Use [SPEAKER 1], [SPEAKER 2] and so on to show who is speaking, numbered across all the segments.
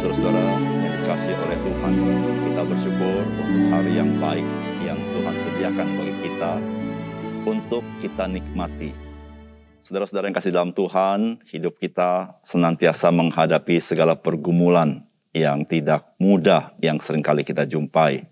[SPEAKER 1] Saudara-saudara yang dikasih oleh Tuhan, kita bersyukur untuk hari yang baik yang Tuhan sediakan bagi kita untuk kita nikmati. Saudara-saudara yang kasih dalam Tuhan, hidup kita senantiasa menghadapi segala pergumulan yang tidak mudah yang sering kali kita jumpai.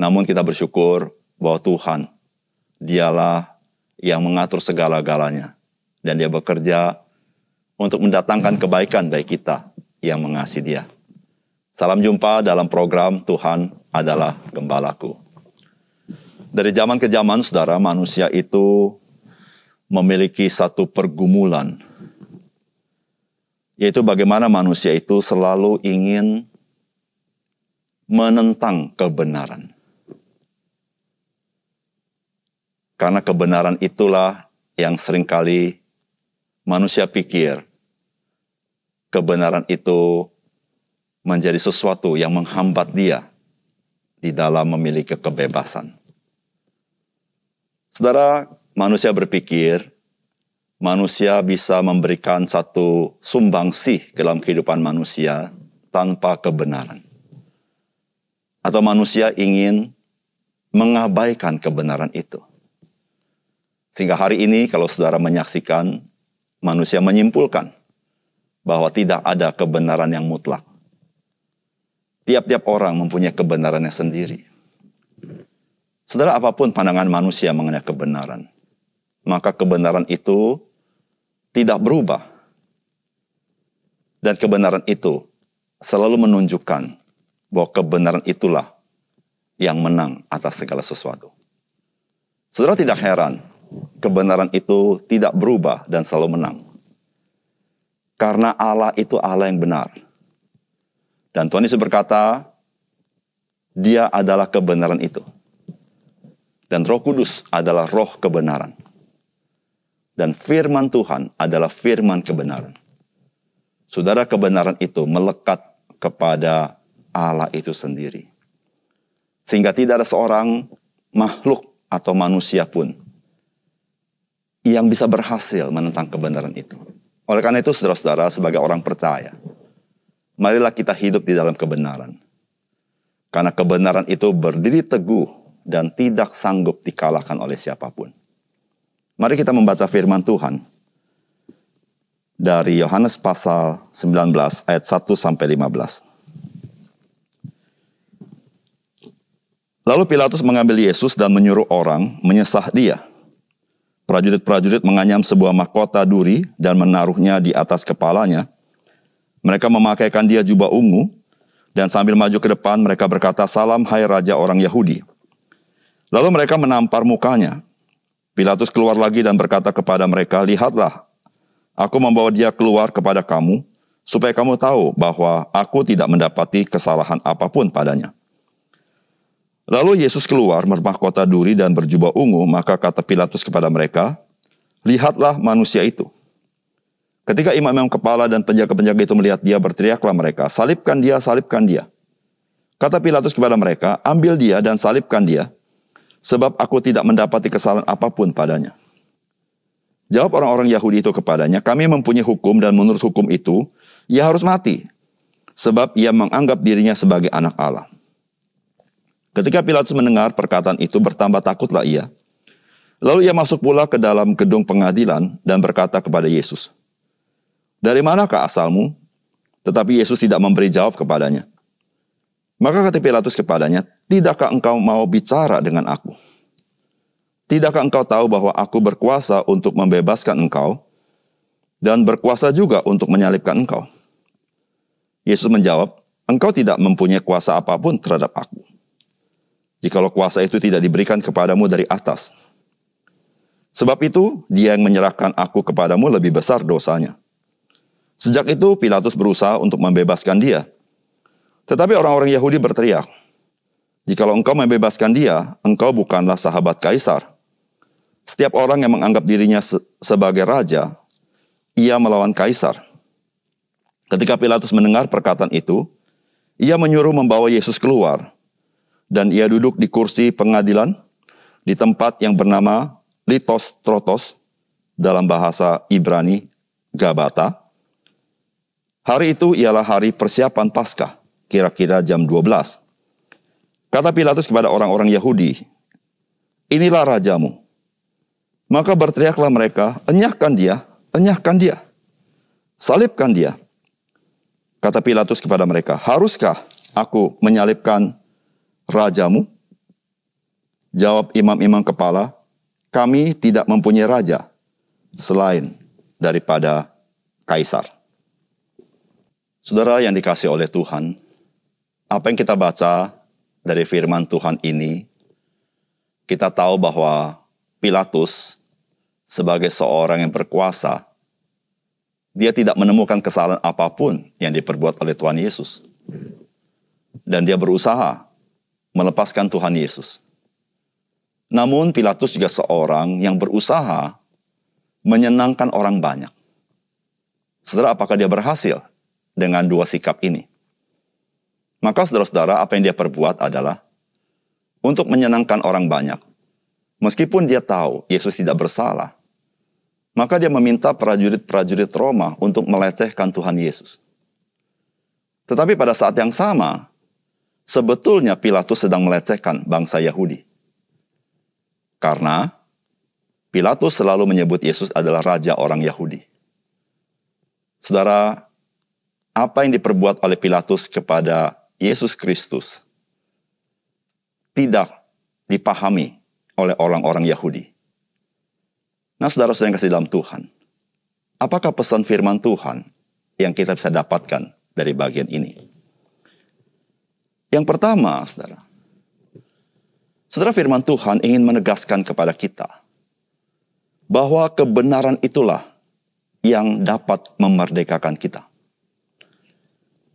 [SPEAKER 1] Namun kita bersyukur bahwa Tuhan, dialah yang mengatur segala-galanya. Dan dia bekerja untuk mendatangkan kebaikan bagi kita yang mengasihi dia. Salam jumpa dalam program Tuhan adalah Gembalaku. Dari zaman ke zaman, saudara, manusia itu memiliki satu pergumulan, yaitu bagaimana manusia itu selalu ingin menentang kebenaran. Karena kebenaran itulah yang sering kali manusia pikir kebenaran itu menjadi sesuatu yang menghambat dia di dalam memiliki kebebasan. Saudara, manusia berpikir manusia bisa memberikan satu sumbangsih dalam kehidupan manusia tanpa kebenaran. Atau manusia ingin mengabaikan kebenaran itu. Sehingga hari ini kalau saudara menyaksikan, manusia menyimpulkan bahwa tidak ada kebenaran yang mutlak. Tiap-tiap orang mempunyai kebenarannya sendiri. Saudara, apa pun pandangan manusia mengenai kebenaran, maka kebenaran itu tidak berubah. Dan kebenaran itu selalu menunjukkan bahwa kebenaran itulah yang menang atas segala sesuatu. Saudara tidak heran, kebenaran itu tidak berubah dan selalu menang. Karena Allah itu Allah yang benar. Dan Tuhan Yesus berkata, dia adalah kebenaran itu. Dan roh kudus adalah roh kebenaran. Dan firman Tuhan adalah firman kebenaran. Saudara kebenaran itu melekat kepada Allah itu sendiri. Sehingga tidak ada seorang makhluk atau manusia pun yang bisa berhasil menentang kebenaran itu. Oleh karena itu, saudara-saudara, sebagai orang percaya, marilah kita hidup di dalam kebenaran. Karena kebenaran itu berdiri teguh dan tidak sanggup dikalahkan oleh siapa pun. Mari kita membaca firman Tuhan dari Yohanes pasal 19 ayat 1 sampai 15. Lalu Pilatus mengambil Yesus dan menyuruh orang menyesah dia Prajurit-prajurit menganyam sebuah mahkota duri dan menaruhnya di atas kepalanya. Mereka memakaikan dia jubah ungu, dan sambil maju ke depan mereka berkata, Salam hai Raja orang Yahudi. Lalu mereka menampar mukanya. Pilatus keluar lagi dan berkata kepada mereka, Lihatlah, aku membawa dia keluar kepada kamu, supaya kamu tahu bahwa aku tidak mendapati kesalahan apa pun padanya. Lalu Yesus keluar bermahkota duri dan berjubah ungu, maka kata Pilatus kepada mereka, Lihatlah manusia itu. Ketika imam-imam kepala dan penjaga-penjaga itu melihat dia, berteriaklah mereka, Salibkan dia, salibkan dia. Kata Pilatus kepada mereka, Ambil dia dan salibkan dia, sebab aku tidak mendapati kesalahan apa pun padanya. Jawab orang-orang Yahudi itu kepadanya, kami mempunyai hukum dan menurut hukum itu, ia harus mati. Sebab ia menganggap dirinya sebagai anak Allah. Ketika Pilatus mendengar perkataan itu bertambah takutlah ia. Lalu ia masuk pula ke dalam gedung pengadilan dan berkata kepada Yesus, Dari manakah asalmu? Tetapi Yesus tidak memberi jawab kepadanya. Maka kata Pilatus kepadanya, Tidakkah engkau mau bicara dengan aku? Tidakkah engkau tahu bahwa aku berkuasa untuk membebaskan engkau dan berkuasa juga untuk menyalibkan engkau? Yesus menjawab, Engkau tidak mempunyai kuasa apa pun terhadap aku jikalau kuasa itu tidak diberikan kepadamu dari atas. Sebab itu, dia yang menyerahkan aku kepadamu lebih besar dosanya. Sejak itu, Pilatus berusaha untuk membebaskan dia. Tetapi orang-orang Yahudi berteriak, Jikalau engkau membebaskan dia, engkau bukanlah sahabat kaisar. Setiap orang yang menganggap dirinya se sebagai raja, ia melawan kaisar. Ketika Pilatus mendengar perkataan itu, ia menyuruh membawa Yesus keluar dan ia duduk di kursi pengadilan di tempat yang bernama Litos Trotos dalam bahasa Ibrani Gabata. Hari itu ialah hari persiapan Paskah, kira-kira jam 12. Kata Pilatus kepada orang-orang Yahudi, "Inilah rajamu." Maka berteriaklah mereka, "Enyahkan dia, enyahkan dia. Salibkan dia." Kata Pilatus kepada mereka, "Haruskah aku menyalibkan rajamu?" Jawab imam-imam kepala, "Kami tidak mempunyai raja selain daripada kaisar." Saudara yang dikasih oleh Tuhan, apa yang kita baca dari firman Tuhan ini, kita tahu bahwa Pilatus sebagai seorang yang berkuasa, dia tidak menemukan kesalahan apa pun yang diperbuat oleh Tuhan Yesus. Dan dia berusaha melepaskan Tuhan Yesus. Namun Pilatus juga seorang yang berusaha menyenangkan orang banyak. Saudara, apakah dia berhasil? Dengan dua sikap ini. Maka saudara-saudara, apa yang dia perbuat adalah untuk menyenangkan orang banyak. Meskipun dia tahu Yesus tidak bersalah, maka dia meminta prajurit-prajurit Roma untuk melecehkan Tuhan Yesus. Tetapi pada saat yang sama, sebetulnya Pilatus sedang melecehkan bangsa Yahudi. Karena Pilatus selalu menyebut Yesus adalah raja orang Yahudi. Saudara, apa yang diperbuat oleh Pilatus kepada Yesus Kristus tidak dipahami oleh orang-orang Yahudi. Nah, saudara-saudara yang kasih dalam Tuhan, apakah pesan firman Tuhan yang kita bisa dapatkan dari bagian ini? Yang pertama, saudara, saudara firman Tuhan ingin menegaskan kepada kita bahwa kebenaran itulah yang dapat memerdekakan kita.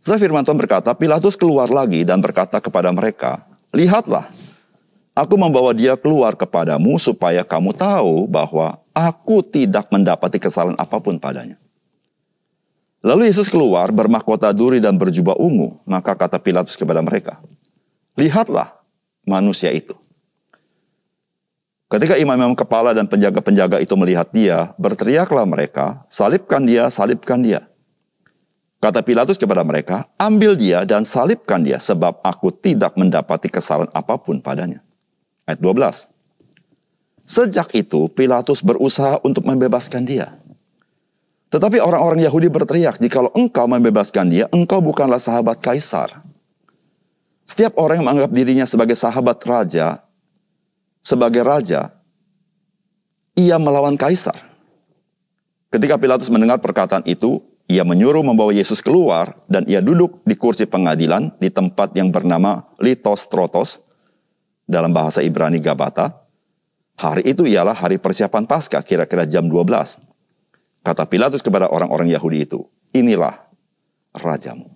[SPEAKER 1] Setelah firman Tuhan berkata, Pilatus keluar lagi dan berkata kepada mereka, Lihatlah, aku membawa dia keluar kepadamu supaya kamu tahu bahwa aku tidak mendapati kesalahan apa pun padanya. Lalu Yesus keluar bermahkota duri dan berjubah ungu. Maka kata Pilatus kepada mereka, Lihatlah manusia itu. Ketika imam-imam kepala dan penjaga-penjaga itu melihat dia, berteriaklah mereka, salibkan dia, salibkan dia. Kata Pilatus kepada mereka, ambil dia dan salibkan dia sebab aku tidak mendapati kesalahan apa pun padanya. Ayat 12. Sejak itu Pilatus berusaha untuk membebaskan dia. Tetapi orang-orang Yahudi berteriak, jikalau engkau membebaskan dia, engkau bukanlah sahabat kaisar. Setiap orang yang menganggap dirinya sebagai sahabat raja, sebagai raja, ia melawan kaisar. Ketika Pilatus mendengar perkataan itu, ia menyuruh membawa Yesus keluar dan ia duduk di kursi pengadilan di tempat yang bernama Litos Trotos dalam bahasa Ibrani Gabata. Hari itu ialah hari persiapan Paskah kira-kira jam 12. Kata Pilatus kepada orang-orang Yahudi itu, inilah rajamu.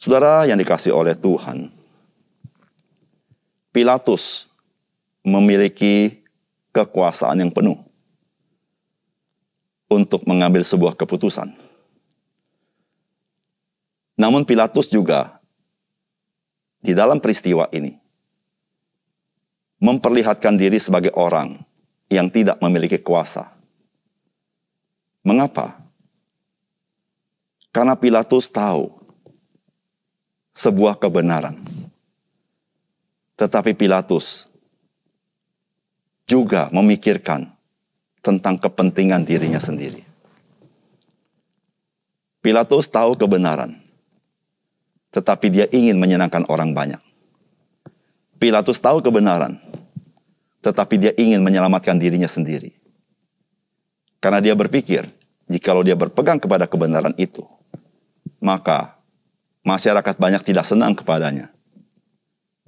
[SPEAKER 1] Saudara yang dikasih oleh Tuhan, Pilatus memiliki kekuasaan yang penuh untuk mengambil sebuah keputusan. Namun Pilatus juga di dalam peristiwa ini memperlihatkan diri sebagai orang yang tidak memiliki kuasa. Mengapa? Karena Pilatus tahu sebuah kebenaran. Tetapi Pilatus juga memikirkan tentang kepentingan dirinya sendiri. Pilatus tahu kebenaran, tetapi dia ingin menyenangkan orang banyak. Pilatus tahu kebenaran, tetapi dia ingin menyelamatkan dirinya sendiri. Karena dia berpikir, jikalau dia berpegang kepada kebenaran itu, maka masyarakat banyak tidak senang kepadanya.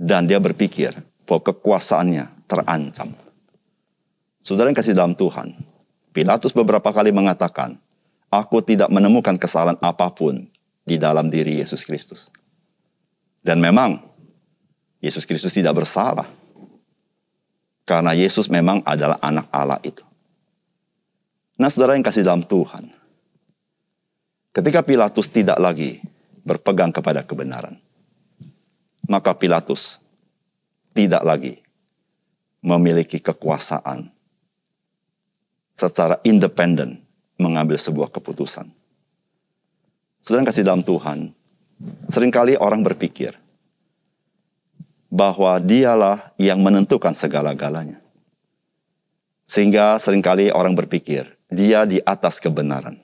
[SPEAKER 1] Dan dia berpikir bahwa kekuasaannya terancam. Saudara yang kasih dalam Tuhan, Pilatus beberapa kali mengatakan, Aku tidak menemukan kesalahan apa pun di dalam diri Yesus Kristus. Dan memang, Yesus Kristus tidak bersalah. Karena Yesus memang adalah anak Allah itu. Nah saudara yang kasih dalam Tuhan, ketika Pilatus tidak lagi berpegang kepada kebenaran, maka Pilatus tidak lagi memiliki kekuasaan secara independen mengambil sebuah keputusan. Saudara kasih dalam Tuhan, sering kali orang berpikir bahwa dialah yang menentukan segala-galanya. Sehingga sering kali orang berpikir, dia di atas kebenaran.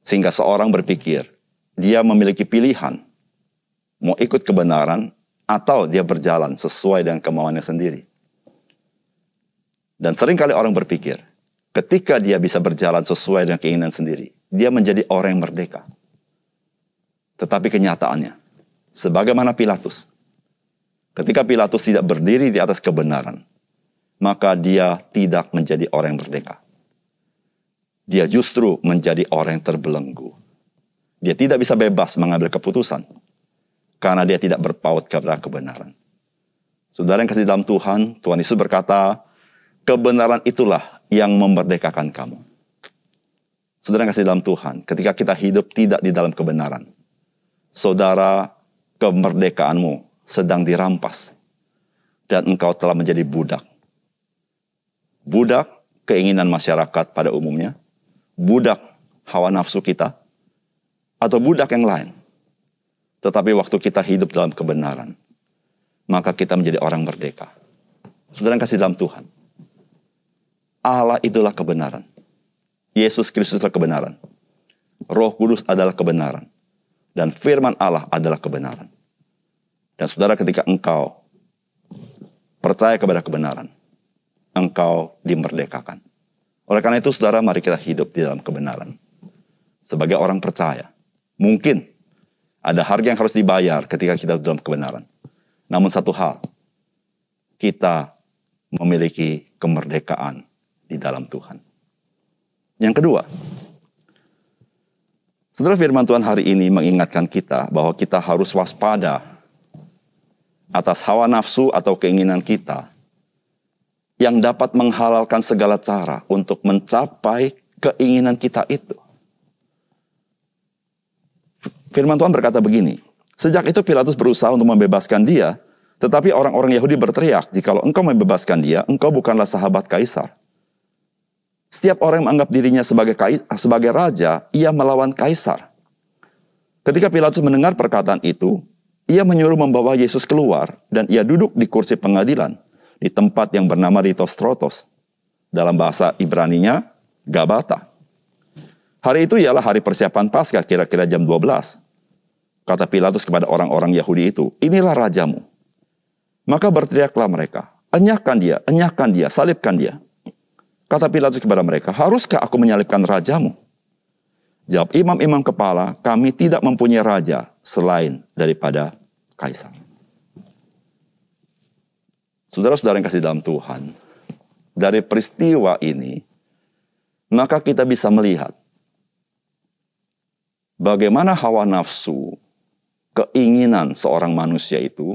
[SPEAKER 1] Sehingga seorang berpikir, dia memiliki pilihan, mau ikut kebenaran atau dia berjalan sesuai dengan kemauannya sendiri. Dan sering kali orang berpikir, ketika dia bisa berjalan sesuai dengan keinginan sendiri, dia menjadi orang yang merdeka. Tetapi kenyataannya, sebagaimana Pilatus, ketika Pilatus tidak berdiri di atas kebenaran, maka dia tidak menjadi orang yang merdeka. Dia justru menjadi orang yang terbelenggu. Dia tidak bisa bebas mengambil keputusan karena dia tidak berpaut kepada kebenaran. Saudara yang kasih dalam Tuhan, Tuhan Yesus berkata, kebenaran itulah yang memerdekakan kamu. Saudara kasih dalam Tuhan, ketika kita hidup tidak di dalam kebenaran, saudara kemerdekaanmu sedang dirampas dan engkau telah menjadi budak. Budak keinginan masyarakat pada umumnya, budak hawa nafsu kita, atau budak yang lain. Tetapi waktu kita hidup dalam kebenaran, maka kita menjadi orang merdeka. Saudara kasih dalam Tuhan, Allah itulah kebenaran. Yesus Kristus adalah kebenaran. Roh Kudus adalah kebenaran. Dan firman Allah adalah kebenaran. Dan saudara ketika engkau percaya kepada kebenaran, engkau dimerdekakan. Oleh karena itu saudara mari kita hidup di dalam kebenaran. Sebagai orang percaya, mungkin ada harga yang harus dibayar ketika kita dalam kebenaran. Namun satu hal, kita memiliki kemerdekaan di dalam Tuhan. Yang kedua, Saudara firman Tuhan hari ini mengingatkan kita bahwa kita harus waspada atas hawa nafsu atau keinginan kita yang dapat menghalalkan segala cara untuk mencapai keinginan kita itu. Firman Tuhan berkata begini, Sejak itu Pilatus berusaha untuk membebaskan dia, tetapi orang-orang Yahudi berteriak, jikalau engkau membebaskan dia, engkau bukanlah sahabat kaisar. Setiap orang yang menganggap dirinya sebagai sebagai raja, ia melawan kaisar. Ketika Pilatus mendengar perkataan itu, ia menyuruh membawa Yesus keluar dan ia duduk di kursi pengadilan di tempat yang bernama Litostrotos. Dalam bahasa Ibraninya, Gabata. Hari itu ialah hari persiapan Paskah kira-kira jam 12. Kata Pilatus kepada orang-orang Yahudi itu, inilah rajamu. Maka berteriaklah mereka, enyahkan dia, enyahkan dia, salibkan dia. Kata Pilatus kepada mereka, haruskah aku menyalibkan rajamu? Jawab imam-imam kepala, kami tidak mempunyai raja selain daripada kaisar. Saudara-saudara yang kasih dalam Tuhan, dari peristiwa ini, maka kita bisa melihat bagaimana hawa nafsu, keinginan seorang manusia itu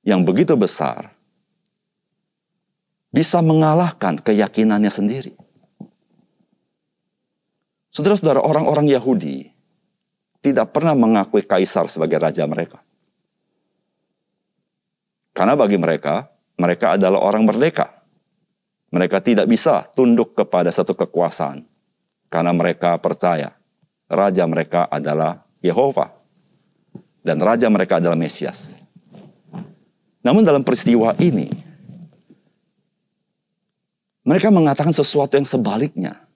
[SPEAKER 1] yang begitu besar bisa mengalahkan keyakinannya sendiri. Saudara-saudara, orang-orang Yahudi tidak pernah mengakui kaisar sebagai raja mereka. Karena bagi mereka, mereka adalah orang merdeka. Mereka tidak bisa tunduk kepada satu kekuasaan. Karena mereka percaya raja mereka adalah Yehova. Dan raja mereka adalah Mesias. Namun dalam peristiwa ini, mereka mengatakan sesuatu yang sebaliknya.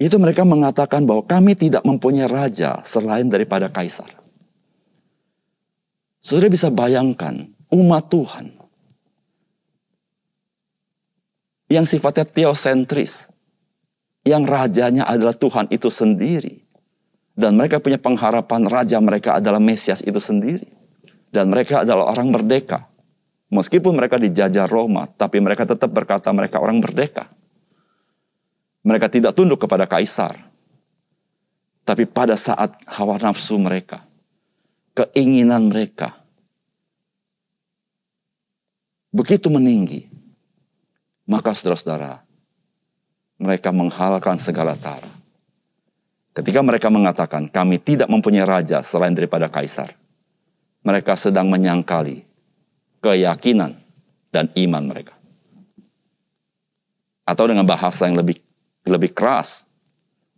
[SPEAKER 1] Itu mereka mengatakan bahwa kami tidak mempunyai raja selain daripada kaisar. Saudara bisa bayangkan umat Tuhan yang sifatnya teosentris, yang rajanya adalah Tuhan itu sendiri. Dan mereka punya pengharapan raja mereka adalah Mesias itu sendiri. Dan mereka adalah orang merdeka. Meskipun mereka dijajah Roma, tapi mereka tetap berkata mereka orang merdeka. Mereka tidak tunduk kepada kaisar. Tapi pada saat hawa nafsu mereka, keinginan mereka, begitu meninggi, maka saudara-saudara, mereka menghalalkan segala cara. Ketika mereka mengatakan, kami tidak mempunyai raja selain daripada kaisar. Mereka sedang menyangkali keyakinan dan iman mereka. Atau dengan bahasa yang lebih lebih keras,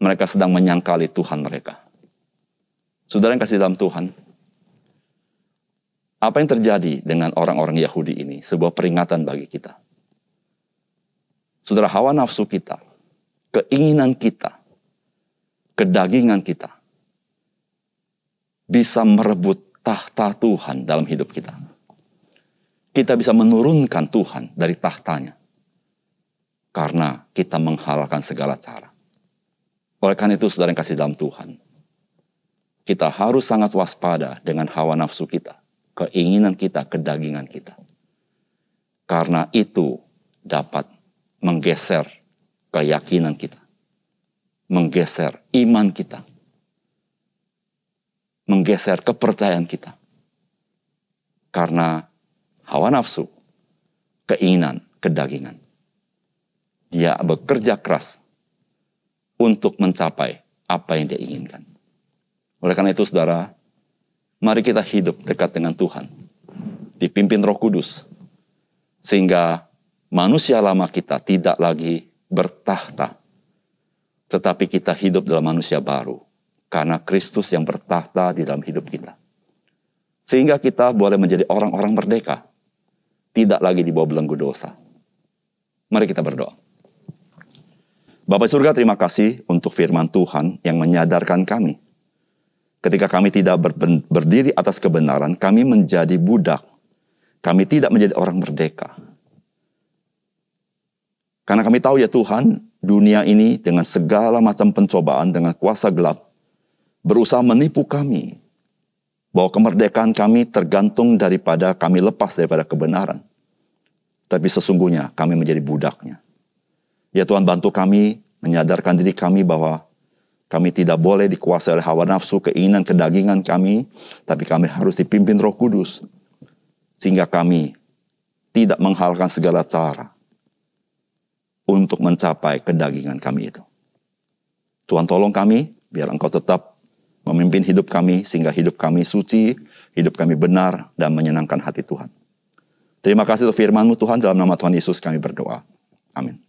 [SPEAKER 1] mereka sedang menyangkali Tuhan mereka. Saudara yang kasih dalam Tuhan, apa yang terjadi dengan orang-orang Yahudi ini? Sebuah peringatan bagi kita. Saudara, hawa nafsu kita, keinginan kita, kedagingan kita, bisa merebut tahta Tuhan dalam hidup kita. Kita bisa menurunkan Tuhan dari tahtanya. Karena kita menghalalkan segala cara. Oleh karena itu, saudara yang kasih dalam Tuhan, kita harus sangat waspada dengan hawa nafsu kita keinginan kita, kedagingan kita. Karena itu dapat menggeser keyakinan kita, menggeser iman kita, menggeser kepercayaan kita. Karena hawa nafsu, keinginan, kedagingan. Dia bekerja keras untuk mencapai apa yang dia inginkan. Oleh karena itu, saudara, Mari kita hidup dekat dengan Tuhan. Dipimpin roh kudus. Sehingga manusia lama kita tidak lagi bertahta. Tetapi kita hidup dalam manusia baru. Karena Kristus yang bertahta di dalam hidup kita. Sehingga kita boleh menjadi orang-orang merdeka. Tidak lagi di bawah belenggu dosa. Mari kita berdoa. Bapak surga terima kasih untuk firman Tuhan yang menyadarkan kami Ketika kami tidak berdiri atas kebenaran, kami menjadi budak. Kami tidak menjadi orang merdeka. Karena kami tahu ya Tuhan, dunia ini dengan segala macam pencobaan, dengan kuasa gelap, berusaha menipu kami. Bahwa kemerdekaan kami tergantung daripada kami lepas daripada kebenaran. Tapi sesungguhnya kami menjadi budaknya. Ya Tuhan bantu kami menyadarkan diri kami bahwa kami tidak boleh dikuasai oleh hawa nafsu, keinginan, kedagingan kami, tapi kami harus dipimpin roh kudus. Sehingga kami tidak menghalalkan segala cara untuk mencapai kedagingan kami itu. Tuhan tolong kami, biar Engkau tetap memimpin hidup kami, sehingga hidup kami suci, hidup kami benar, dan menyenangkan hati Tuhan. Terima kasih untuk firman-Mu Tuhan, dalam nama Tuhan Yesus kami berdoa. Amin.